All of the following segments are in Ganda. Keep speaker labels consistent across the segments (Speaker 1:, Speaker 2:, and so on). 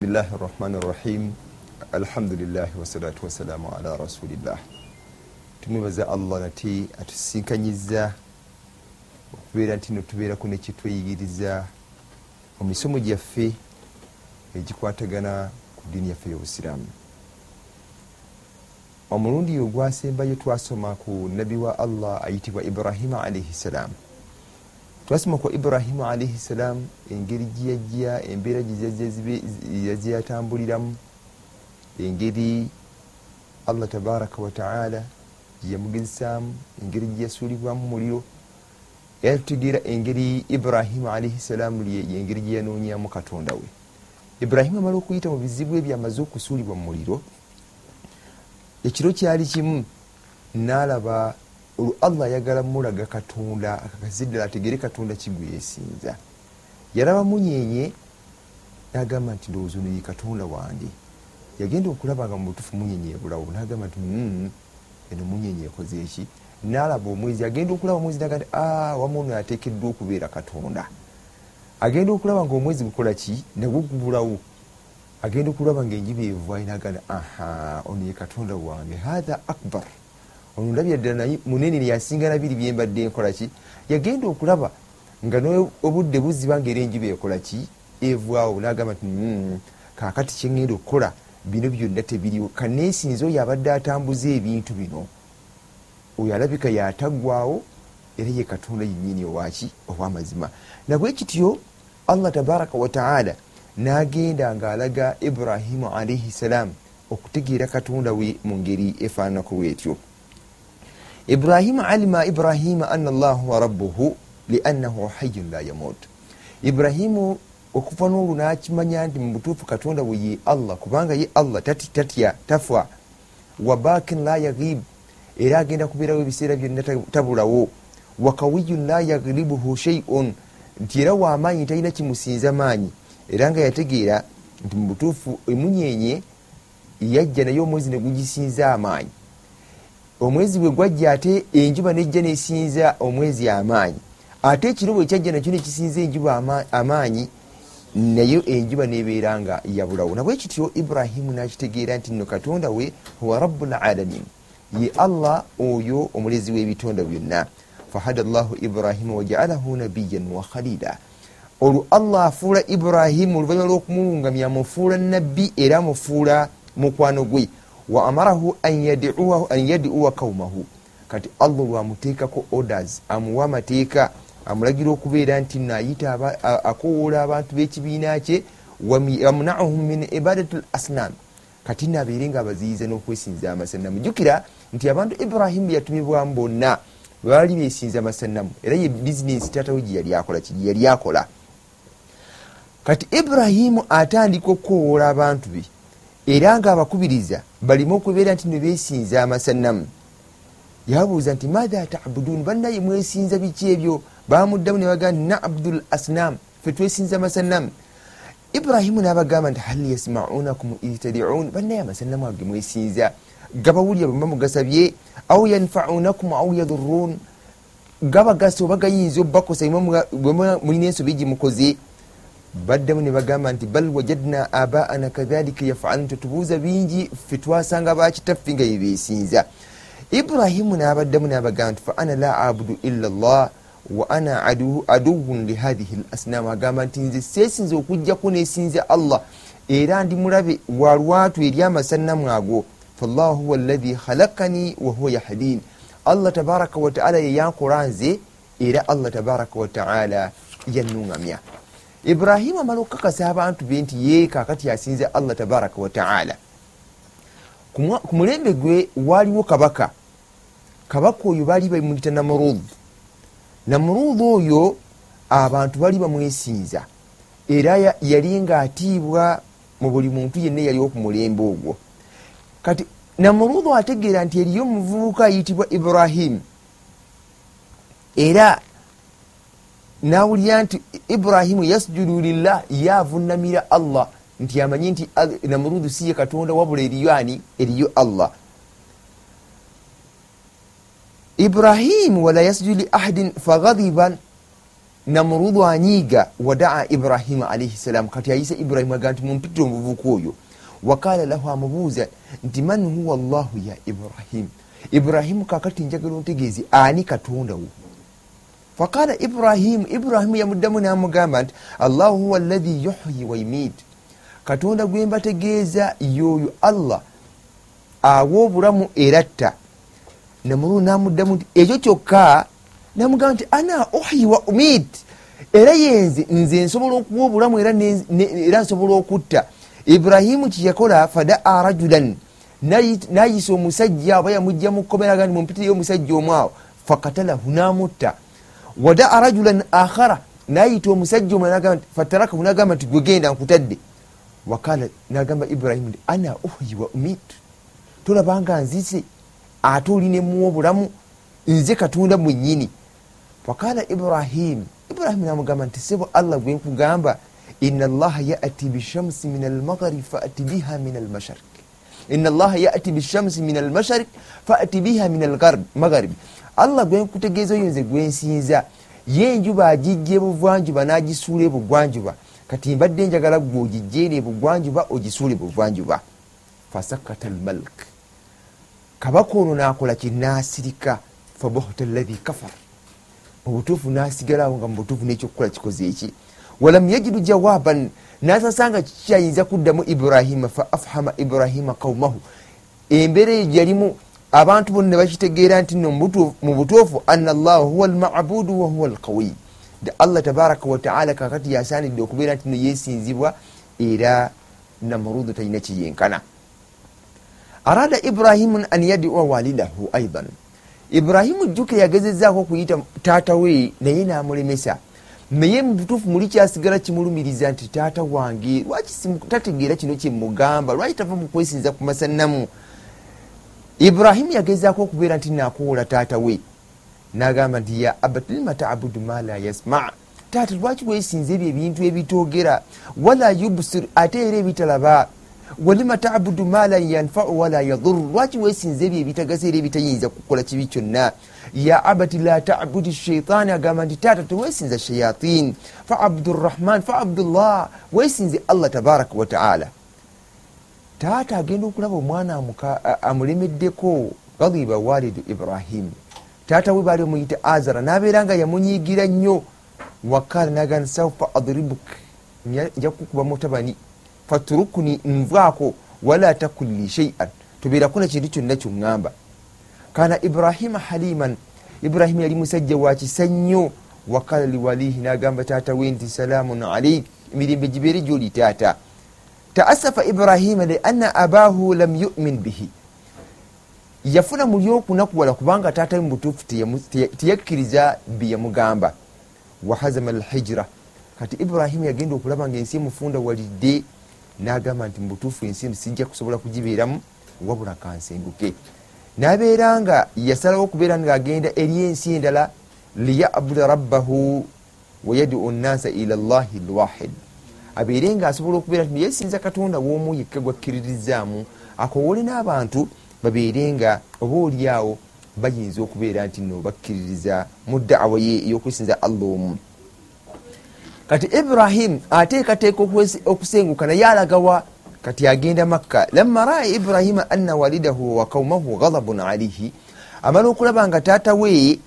Speaker 1: bismillahi rahmani rahim alhamdulilahi wasalatu wasalaamu ala rasulillah. Tumwebaza allah nate atusinkanyiza okubeera nti no tubeerako nekitweyigiriza mu misomo gyaffe egikwatagana ku diini yaffe y'obusiraamu. Omulundi ogwasembayo twasoma ku nabi wa allah ayitibwa ibrahima alaihi ssalaamu twasoma ku ibrahimu alaihi ssalaamu engeri gyeyajja embeera gyeyatambuliramu engeri allah tabaraka wataala gyeyamugezesaamu engeri gyeyasuulibwamu muliro. Era tutegeera engeri ibrahimu alaihi ssalaamu engeri gyeyanoonyamu katonda we. Ibrahimu amala okuyita mu bizibu ebyo amaze okusuulibwa mu muliro. Ekiro kyali kimu naalaba olwo allah ayagala mulaga katonda akakaziddala ategere katonda kigweyesinza yalaba munyenye nagamba nti ndowooza ono ye katonda wange. Yagenda okulaba nga mubutufu munyenye ebulawo nagamba nti mm, eno munyenye ekoze eki nalaba omwezi agenda okulaba omwezi naga nti wamu ono yateekeddwa okubeera katonda. Agenda okulaba nga omwezi gukola ki? Nagwo gubulawo agenda okulaba nga enjiba evaayo nagamba aha ono ye katonda wange hatha akbar ono ndabya ddala naye munene neyasinga nabiri byembadde enkola ki? Yagenda okulaba nga nobudde buziba nga era enjiba ekola ki? Evaawo nagamba nti mm, kakati kyengenda okukola bino byonna tebiriwo. Kanesinza oyo abadde atambuza ebintu bino oyo alabika yataggwawo era ye katonda yenyini owaki owamazima nabwe kityo allah tabaraka wataala nagenda ngaalaga ibrahimu alaihi ssalaamu okutegeera katonda we mu ngeri efaananaku bwetyo ibrahimu alima ibrahima ana allah huwa rabbuhu liannahu hayun la yamut. Ibrahimu okuva n'olwo nakimanya nti mubutuufu katonda we ye allah kubanga ye allah tatya tafa wabakin la yaghib era agenda kubeerawo ebiseera byonna tabulawo. Wakawiyun la yaghlibuhu sheiun nti era wamaanyi talina kimusinza maanyi. Era nga yategeera nti mubutuufu emunyenye yajja naye omwezi negugisinza amaanyi omwezi bwe gwajja ate enjuba nejja nesinza omwezi amaanyi. Ate ekiro bwe kyajja nakyo nekisinza enjuba amaanyi naye enjuba nebeera nga yabulawo nabwe kityo ibrahimu nakitegeera nti nno katonda we huwa rabu lalamin ye allah oyo omulezi w'ebitonda byonna. Fahada llahu ibrahima wajaalahu nabiyan wa khalila. Olwo allah afuula ibrahimu oluvanyuma lwokumulungamya amufuula nabbi era amufuula mukwano gwe wa amarahu an yaduwa kaumahu kati allah lwamuteekako orders amuwa amateeka amulagira okubeera nti naayita akowoola abantu b'ekibiina kye wamunahum min ibadati l asnam kati nabeere nga abaziyiza n'okwesinza amasanamu jukira nti abantu ibrahimu yatumibwamu bonna baali besinza amasanamu era ye bizinesi tatawe gyeyali akola kigeyali akola. Kati ibrahimu atandika okukowoola abantu be era nga abakubiriza balime okubeera nti nebesinza amasanamu yababuuza nti matha tabudun? Bannaye mwesinza biki ebyo? Bamuddamu nebagaa nti nabudu l asnam fe twesinza amasanamu ibrahimu nabagamba nti hal yasmaunakum itadiun bannaye amasanamu age mwesinza. Gabawulira bwemba mugasabye au yanfaunakum au yadurun gabagasa oba gayinza obakosa bwemba mulina ensobi gimukoze baddamu nebagamba nti bal wajadna abaana kadhalika yafalun tetubuuza bingi fe twasanga bakitaffe nga yebesinza ibrahimu nabaddamu nabagamba nti fa ana la abudu illa llah wa ana aduwun lihathihi l asnamu agamba nti nze sesinza okujjaku nesinza allah era ndi mulabe walwatu eri amasanamu ago. Fallahu huwa allahi khalakani wahuwa yahdin allah tabaraka wataala yeyankola nze era allah tabaraka wataala yanuŋamya ibrahimu amala okukakasa abantu be nti ye kakati asinza allah tabaraka wataala ku mulembe gwe waliwo kabaka. Kabaka oyo baali bamuyita namurud namurud oyo abantu bali bamwesinza era yali nga atiibwa mu buli muntu yenna yaliwo ku mulembe ogwo. Kati namurud ategeera nti eriyo omuvubuka ayitibwa ibrahimu era nawulira nti ibrahimu yasjudu lillah yavunamira allah. Nti amanyi nti namurudu siye katonda wabula eriyo ani? Eriyo allah. Ibrahimu wala yasjudu li ahadin faghadiban namurudu anyiiga wadaa ibrahima alaihi ssalam kati ayise ibrahimu aga nti mumpitire omuvubuka oyo. Wakala lahu amubuuza nti man huwa llahu ya ibrahimu ibrahimu kakati njagala ontegeezi ani katondawo faqala ibrahimu ibrahimu yamuddamu namugamba nti allahu huwa allahi yuhyi waimiit katonda gwe mbategeeza yoyo allah awa obulamu eratta. Namulu namuddamu nti ekyo kyokka namugamba nti ana uhyi wa umiit era yenze nze nsobola okuwa obulamu era nsobola okutta. Ibrahimu kyeyakola fadaa rajulan. Nayisa omusajja oba yamujja mukomeraga nti mumpitiriyo omusajja omwawo. Fakatalahu namutta wadaa rajulan akhara nayita omusajja omwe fatarakahu nagamba nti gwegenda nkutadde. Wakala nagamba ibrahimu nti ana uhyi wa umit tolabanga nzise ate olinemuwa obulamu nze katonda mwenyini wakala ibrahimu ibrahimu namugamba nti sebo allah gwenkugamba ina allaha yati bishamsi min almaghrib faati biha min almasharik ina allaha yati bishamsi min almasharik faati biha min almaghrib allah gwenkutegeeza oyo nze gwensinza ye enjuba agijja ebuvwanjuba nagisuula ebugwanjuba kati mbadde njagala gwe ogijjeera ebugwanjuba ogisuula ebuvwanjuba fasakata almalk. Kabaka ono nakola kinasirika fabuhta allahi kafar. Mubutuufu nasigalawo nga mubutuufu nekyokukola kikoze eki. Walam yajidu jawaban nasasanga kikyayinza kuddamu ibrahima fa afhama ibrahima qaumahu embeera eyo gyalimu abantu bonna nebakitegeera nti no mu butuufu ana allaha huwa almabudu wahuwa alqawiy nti allah tabaraka wataala kakati yasanidde okubeera nti no yesinzibwa era namurudu talina kiyenkana. Arada ibrahimu an yadua walidahu aidan ibrahimu jjuke yagezezaako okuyita taata we naye namulemesa naye mubutuufu muli kyasigala kimulumiriza nti taata wange lwaki tategeera kino kyemugamba lwaki tava mukwesinza ku masanamu ibrahimu yagezaako okubeera nti nakuwola taata we. Nagamba nti ya abat lima tabudu ma la yasma? Taata lwaki wesinza ebyo ebintu ebitogera? Wala yubsir ate era ebitalaba walima tabudu ma la yanfau wala yaduru lwaki wesinza ebyo ebitagasa era ebitayinza kukola kibi kyonna? Ya abati la tabudi shaitaani agamba nti taata tewesinza shayatin faabudu rrahman faabudullah wesinze allah tabaraka wataala taata agenda okulaba omwana amulemeddeko gadiba walidu ibrahimu taata we baali omuyita azara nabeera nga yamunyigira nnyo. Wakala nagana saufa adribuk. Nja kukuba mutabani faturukuni nvaako wala takulli sheian tobeerako nakintu kyonna kyoŋŋamba kana ibrahima haliman ibrahimu yali musajja wakisa nnyo wakala liwalihi nagamba taata we nti salamun alaik emirembe gibeere gyoli taata taasafa ibrahima lianna abahu lam yumin bihi. Yafuna mulyokunakuwala kubanga taata we mubutuufu teyakkiriza byeyamugamba wahazama alhijira kati ibrahimu yagenda okulaba nga ensi emufunda walidde nagamba nti mubutuufu ensi sijja kusobola kugibeeramu wabula kansenguke. Nabeera nga yasalawo okubeera ngaagenda eri ensi endala liyabuda rabbahu wayaduu nnasa ila llahi lwahid. Abeere nga asobola okubeera nti yesinza katonda woomu yekka gwakkiririzaamu akowole n'abantu babeere nga oba oliawo bayinza okubeera nti no bakkiririza mu daawa ye eyokwesinza allah omu kati ibrahimu ateekateeka okusenguka naye alagawa kati agenda makka. Lamma raa ibrahima anna walidahu wa kaumahu ghadabun alaihi amala okulaba nga taata we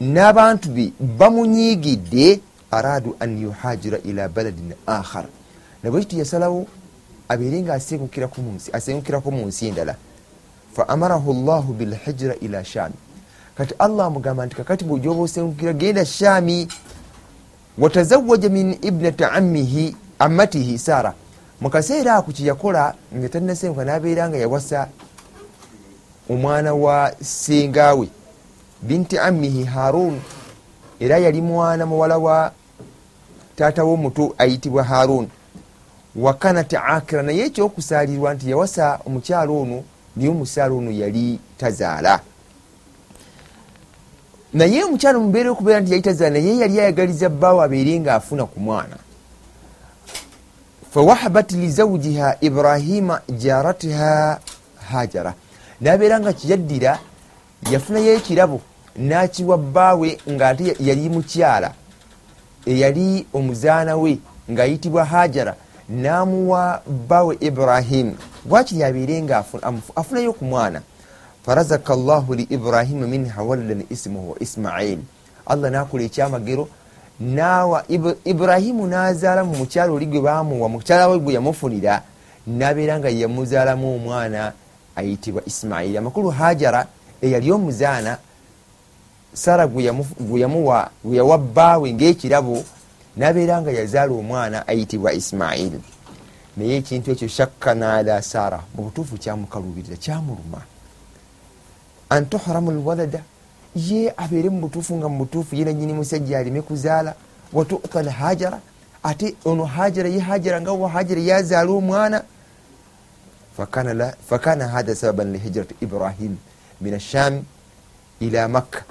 Speaker 1: n'abantu be bamunyiigidde aradu an yuhajira ila baladin akhar nabwekiti yasalawo abeere nga asengukirako mu nsi endala. Fa amarahu llahu bilhijira ila shami kati allah amugamba nti kakati bweojoba osengukira genda shami watazawaja min ibnati ammihi ammatihi sara mukaseera ako kyeyakola nga talinasenguka nabeera nga yawasa omwana wa sengawe binti ammihi harun era yali mwana muwala wa taata womuto ayitibwa harun wakanat akira naye ekyokusaalirwa nti yawasa omukyalo ono naye omukyalo ono yali tazaala naye omukyalo mubeera okubeera nti yali tazaala naye yali ayagaliza bbaawo abeere nga afuna ku mwana. Fawahabat lizaujiha ibrahima jaratiha hajara. Nabeera nga kiyaddira yafunayo ekirabo nakiwa bbaawe ngaate yali mukyala eyali omuzaana we ng'ayitibwa hajara n'amuwa bbawe ibrahimu bwakiri abeere nga afunayo ku mwana farazaka llahu li ibrahimu minha waladan ismuhu ismail. Allah nakola ekyamagero nawa ibrahimu nazaala mu mukyalo oli gwe bamuwa mukyala we gwe yamufunira nabeera nga yamuzaalamu omwana ayitibwa ismaili amakulu hajara eyali omuzaana sara gwe yawa bbaawe ngaekirabo nabeera nga yazaala omwana ayitibwa ismaili naye ekintu ekyo shakka naala sara mu butuufu kyamukalubirira kyamuluma antuhramu lwalada ye abeere mu butuufu nga mu butuufu ye nanyini musajja aleme kuzaala watuta l hajara ate ono hajara ye hajara nga wa hajara yazaala omwana fakana hatha sababan lihijrati ibrahim min asham ila makka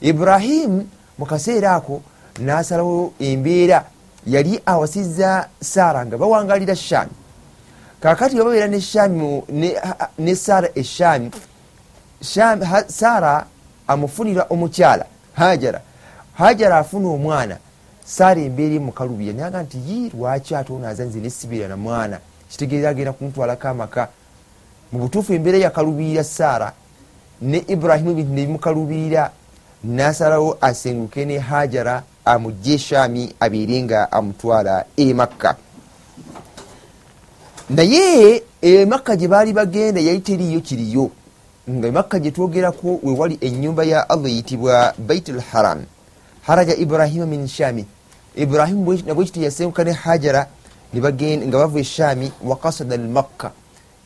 Speaker 1: ibrahimu mukaseera ako nasalawo embeera yali awasiza saara nga bawangalira shami kakati bababeera ne shami ne saara eshami saara amufunira omukyala hajara. Hajara afuna omwana saara embeera emukalubira naga nti yi lwaki ate onaaza nze nesibira na mwana? Kitegeeza agenda kumutwalako amaka. Mu butuufu embeera yakalubirira saara ne ibrahimu ebintu nebimukalubirira nasalawo asenguke ne hajara amugje eshami abeere nga amutwala emakka naye emakka gye baali bagenda yali teriyo kiriyo nga emakka gyetwogerako wewali enyumba ya allah eyitibwa bait l haram. Haraja ibrahima min shami. Ibrahimu nabwekiti yasenguka ne hajara nga bava eshami wakasada l makka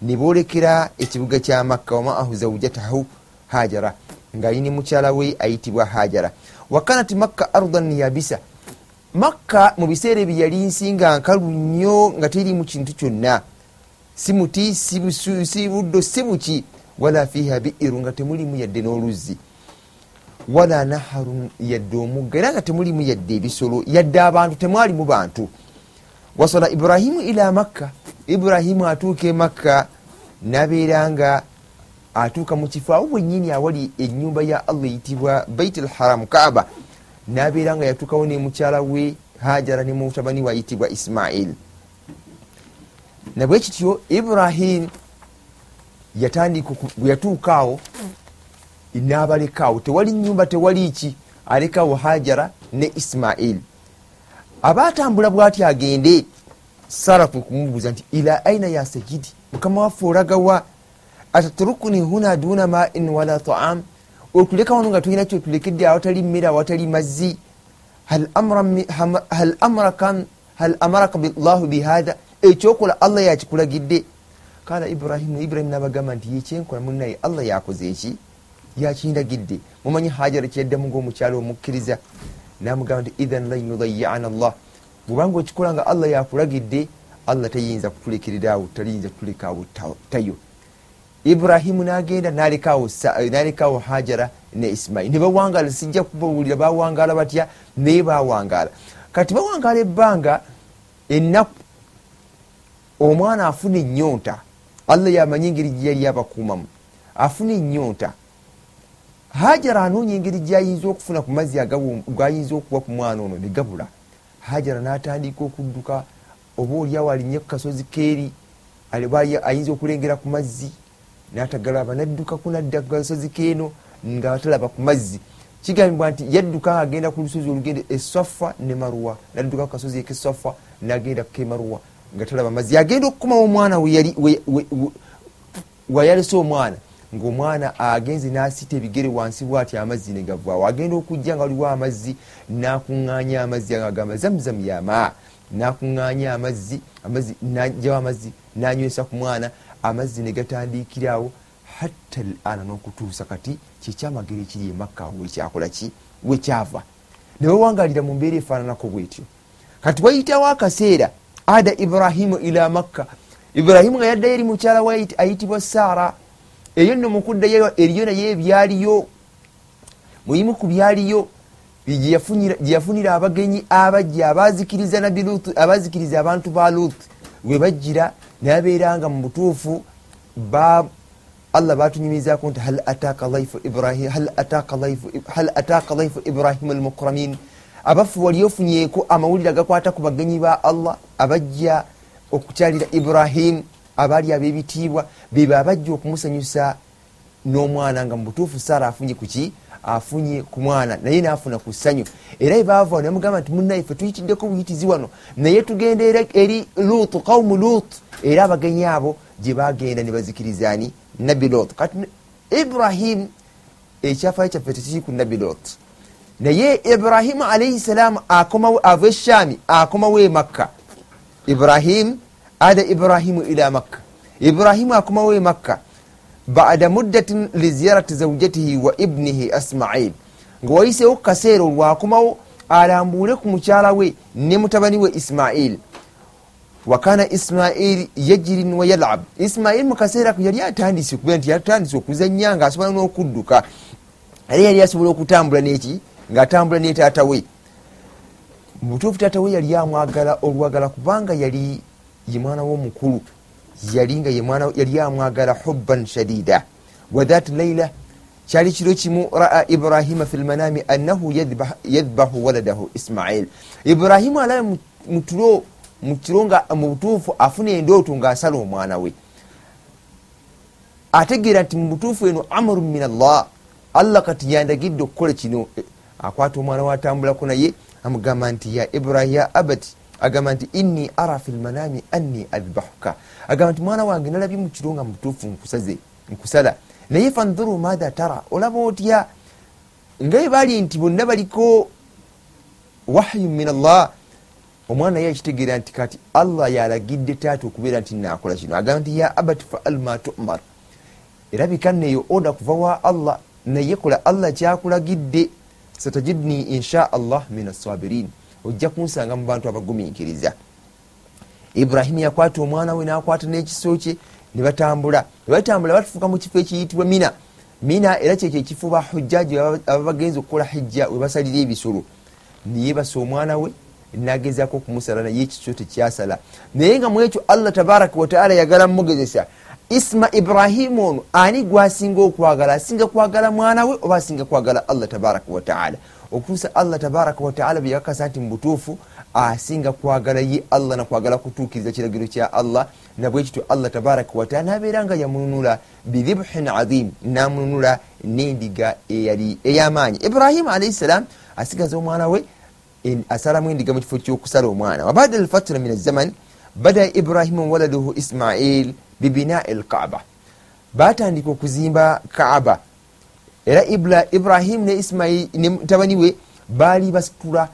Speaker 1: nebolekera ekibuga kya makka wamaahu zaujatahu hajara ngaayini mukyala we ayitibwa hajara. Wakanat makka ardan yabisa. Makka mu biseera ebyo yali nsi nga nkalu nnyo nga terimu kintu kyonna. Si muti si buddo si buki wala fiha biiru nga temulimu yadde n'oluzzi. Wala naharun yadde omugga era nga temulimu yadde ebisolo yadde abantu temwalimu bantu. Wasala ibrahimu ila makka. Ibrahimu atuuka e makka nabeera nga atuuka mu kifo awo bwennyini awali enyumba ya allah eyitibwa bait l haramu kaaba. Nabeera nga yatuukawo ne mukyala we hajara ne mutabani we ayitibwa ismail. Nabwe kityo ibrahim bwe yatuukaawo n'abalekaawo. Tewali nyumba tewali ki? Alekaawo hajara ne ismail. Aba atambula bwati agende sara kwe kumubuuza nti ila aina ya sajidi? Mukama waffe olagawa ataturukuni huna duna main wala taam? Otuleka wano nga tulina kyotulekedde awatali mmere awatali mazzi. Hal amaraka llahu bihadha ekyokola allah yakikulagidde kala ibrahimu ibrahimu nabagamba nti yekyenkola munaye allah yakoze eki yakindagidde mumanyi hajara kyaddamu ngaomukyalo omukkiriza namugamba nti idhan lan yudayana llah bwubanga okikola nga allah yakulagidde allah tayinza kutulekererawo taliyinza kutulekaawo tayo ibrahimu nagenda nalekawo hajara ne ismaili nebawangala sijja kubawulira bawangala batya naye bawangala kati bawangala ebbanga ennaku omwana afuna enyonta allah yamanyi engeri gyeyali abakuumamu afuna enyonta hajara anoonya engeri gyayinza okufuna ku mazzi gayinza okuwa ku mwana ono negabula hajara natandika okudduka oba oliawo alinye ku kasozi keeri ayinza okulengera ku mazzi natagalaba naddukaku nadda kukasozi keeno nga talaba ku mazzi kigambibwa nti yadduka agenda ku lusozi olugende esafa ne maruwa. Nadduka ku kasozi ekesafa nagenda kemaruwa nga talaba mazzi agenda okukomawo omwana weyalese omwana ngaomwana agenze nasita ebigere wansi bwati amazzi negavaawo agenda okujja nga waliwo amazzi nakuŋŋanya amazzi agamba zamuzamu yama. Nakuŋŋanya amazzi amazzi najawo amazzi nanywesa ku mwana amazzi negatandikirawo hatta l ana n'okutuusa kati kyekyamagero ekiri emakka wekyakolaki wekyava nebawangalira mu mbeera efaananako bwetyo. Kati wayitawo akaseera ada ibrahimu ila makka ibrahimu nga yaddayo eri mukyala we ayitibwa saara. Eyo nno mukuddayo eriyo naye ebyaliyo muyimu ku byaliyo gyeyafunira abagenyi abajja abazikiriza nabi lut abazikiriza abantu ba lut we bajjira nabeeranga mu butuufu allah batunyumizako nti hal ataka laifu ibrahim almukramin abafu wali ofunyeeko amawulire agakwata ku bagenyi ba allah abajja okukyalira ibrahimu abaali ab'ebitiibwa beba abajja okumusanyusa n'omwana nga mu butuufu saara afunye kuki afunye ku mwana naye naafuna ku ssanyu. Era ebaava namugamba nti munnaife tuyitiddeko buyitizi wano. Naye tugenda eri luutu kaumu luutu era abagenyi abo gye bagenda ne bazikirizaani nabbi luutu kati ibrahimu ekyafayo kyaffe tekiri ku nabbi luutu naye ibrahimu alaihi salaamu ava eshaami akomawo e makka. Ibrahimu ada ibrahimu ila makka. Ibrahimu akomawo e makka. Bada muddatin liziyarati zaujatihi wa ibnihi asmail. Nga wayisewo kukaseera olwakomawo alambuule ku mukyala we ne mutabani we ismail. Wakana ismail yajirin wa yalab. Ismail mukaseera yali atandise okubeera nti yatandise okuzanya nga asobola n'okudduka. Era yali asobola okutambula neki ngaatambula ne taata we. Mubutuufu taata we yali amwagala olwagala kubanga yali ye mwana w'omukulu yali nga yali amwagala hubban shadida. Wadhat laila kyali kiro kimu raa ibrahima fi lmanami annahu yadbahu waladahu ismail. Ibrahimu alabe mutulo mukiro nga mubutuufu afuna endooto ngaasala omwana we. Ategeera nti mubutuufu eno amaru min allah allah kati yandagidde okukola kino akwata omwana watambulako naye amugamba nti ya ibrahim ya abati agamba nti inni ara fi lmanami anni adbahuka. Agamba nti mwana wange nalabye mukiro nga mutuufu nkusaze nkusala. Naye fandhuru matha tara olaba otya? Nga bali nti bonna baliko wahyu min allah omwana naye akitegeera nti kati allah yalagidde taata okubeera nti nakola kino. Agamba nti ya abati faal ma tumar. Erabika neyo oda kuva wa allah naye kola allah kyakulagidde satajidni insha allah min assabirin ojja kunsanga mu bantu abagumiikiriza ibrahimu yakwata omwana we nakwata n'ekiso kye ne batambula. Ne batambula batufuuka mu kifo ekiyitibwa mina. Mina era kyekyo ekifo bahujjaji aba bagenza okukola hijja we basalira ebisolo. Neyebasa omwana we nagezako okumusala naye ekiso tekyasala naye nga mwekyo allah tabaraka wataala yagala mumugezesa isma ibrahimu ono ani gwasinga okwagala asinga kwagala mwana we oba asinga kwagala allah tabaraka wataala okutuusa allah tabaraka wataala byeyakakasa nti mubutuufu asinga kwagala ye allah nakwagala kutuukiriza kiragiro kya allah nabwekityo allah tabaraka wataala nabeera nga yamununula bidhibhin adhim namununula n'endiga eyali ey'amaanyi. Ibrahimu alaihi salam asigaza omwana we asalamu endiga mu kifo kyokusala omwana. Wabada alfatira min azaman bada ibrahimu waladuhu ismail bibinai lkaaba batandika okuzimba kaaba era ibrahimu ne ismail ne mutabani we baali basitula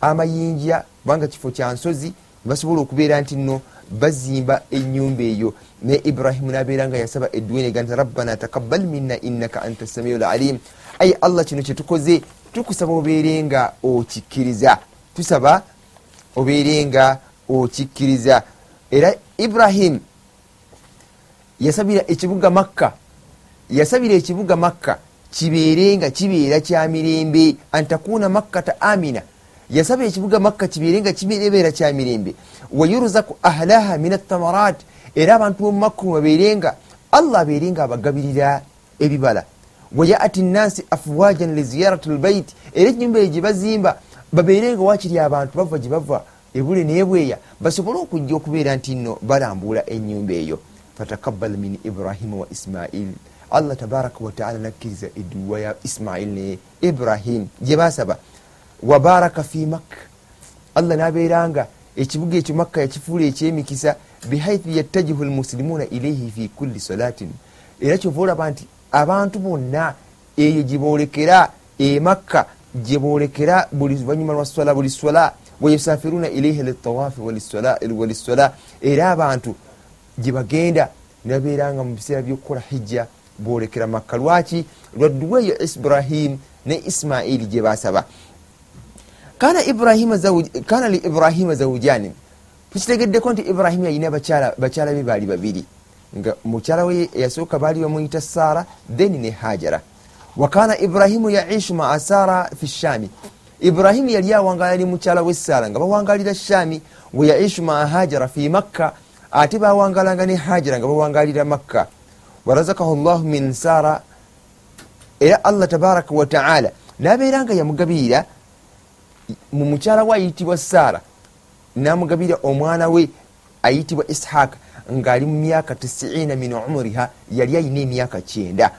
Speaker 1: amayinja kubanga kifo kya nsozi basobola okubeera nti nno bazimba enyumba eyo naye ibrahimu nabeera nga yasaba edduwa nega nti rabbana takabbal minna innaka anta samiu lalim ayi allah kino kyetukoze tukusaba obeere nga okikkiriza tusaba obeere nga okikkiriza era ibrahimu yasabira ekibuga makka. Yasabira ekibuga makka. Kibeere nga kibeera kya mirembe. Antakuuna makkata amina yasaba ekibuga makka kibeere nga kibeera kya mirembe. Wayurzaku ahlaha min athamarat era abantu bomumakka babeere nga allah abeere nga abagabirira ebibala. Wayati nnansi afwajan liziyarati lbait era enyumba eyo gyebazimba babeere nga wakiri abantu bava gyebava ebule nebweya. Basobole okujja okubeera nti nno balambuula enyumba eyo fatakabbal min ibrahima wa ismail allah tabaraka wataala nakkiriza edduwa ya ismail ne ibrahim gye basaba wabaraka fi makka allah nabeeranga ekibuga ekyo makka yakifuula ekyemikisa bihaithu yattajihu lmusilimuuna ilaihi fi kulli salatin era kyova olaba nti abantu bonna eyo gyebolekera emakka gyebolekera buli luvanyuma lwa swala buli swala wayusafiruna ilaihi litawafi waliswala era abantu gyebagenda nabeeranga mu biseera byokukola hijja bolekera makka. Lwaki? Lwadduwa eyo ibrahim ne ismaili gye basaba kana li ibrahima zaujani tukitegeddeko nti ibrahimu yalina bakyala be baali babiri. Nga mukyala we eyasooka baali bamuyita saara then ne hajara wakana ibrahimu yaishu maa saara fi shami ibrahimu yali awangala li mukyala we saara nga bawangalira shami we yaishu maa hajara fi makka ate bawangalanga ne hajara nga bawangalira makka. Warazakahu llahu min saara era allah tabaraka wataala nabeera nga yamugabirira mu mukyala we ayitibwa saara namugabira omwana we ayitibwa ishaaka ngaali mu myaka 9 min umuriha yali ayina emyaka kyenda.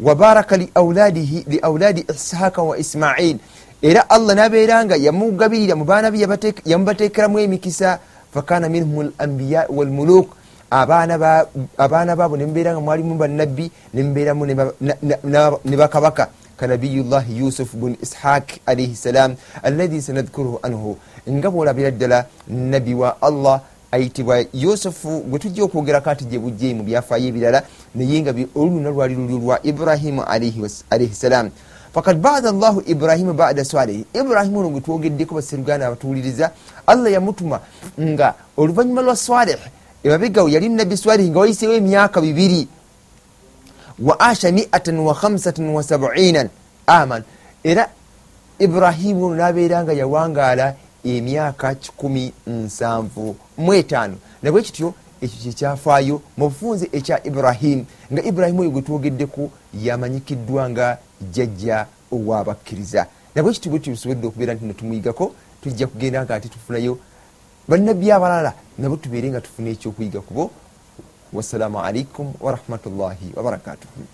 Speaker 1: Wabaraka liauladi ishaaka wa ismail era allah nabeera nga yamugabirira mu baana be yamubateekeramu emikisa fakana minhum lambiya walmuluk abaana baabo nemubeera nga mwalimu bannabbi nemubeeramu ne bakabaka kanabiyullahi yusuf bun ishaq alaihi salam alladhi sanadhkuruhu anhu nga bwolabira ddala nabbi wa allah ayitibwa yusufu gwe tujja okwogerako ati gye bujje mu byafaayo ebirala naye nga oluluna lwali lulyo lwa ibrahimu alaihi salam fakad baada llahu ibrahimu bada swalihi ibrahimu ono gwe twogeddeko baseruganda abatuwuliriza allah yamutuma nga oluvanyuma lwa swalih. Emabegawo yali nabbi swalihi nga wayiseewo emyaka bibiri. Wa asha miatan wa khamsatan wa sabuinan aman. Era ibrahimu ono nabeera nga yawangaala emyaka kikumi nsanvu mwetaano. Nabwe kityo ekyo kyekyafaayo mu bufunze ekya ibrahimu nga ibrahimu oyo gwe twogeddeko yamanyikiddwa nga jjajja owabakkiriza. Nabwe kityo bwe tusobodde okubeera nti netumuyigako tujja kugenda nga ate tufunayo bannabbi abalala nabo tubeere nga tufuna ekyokuyiga kubo wassalamu alaikum warahmatullahi wabarakatuhu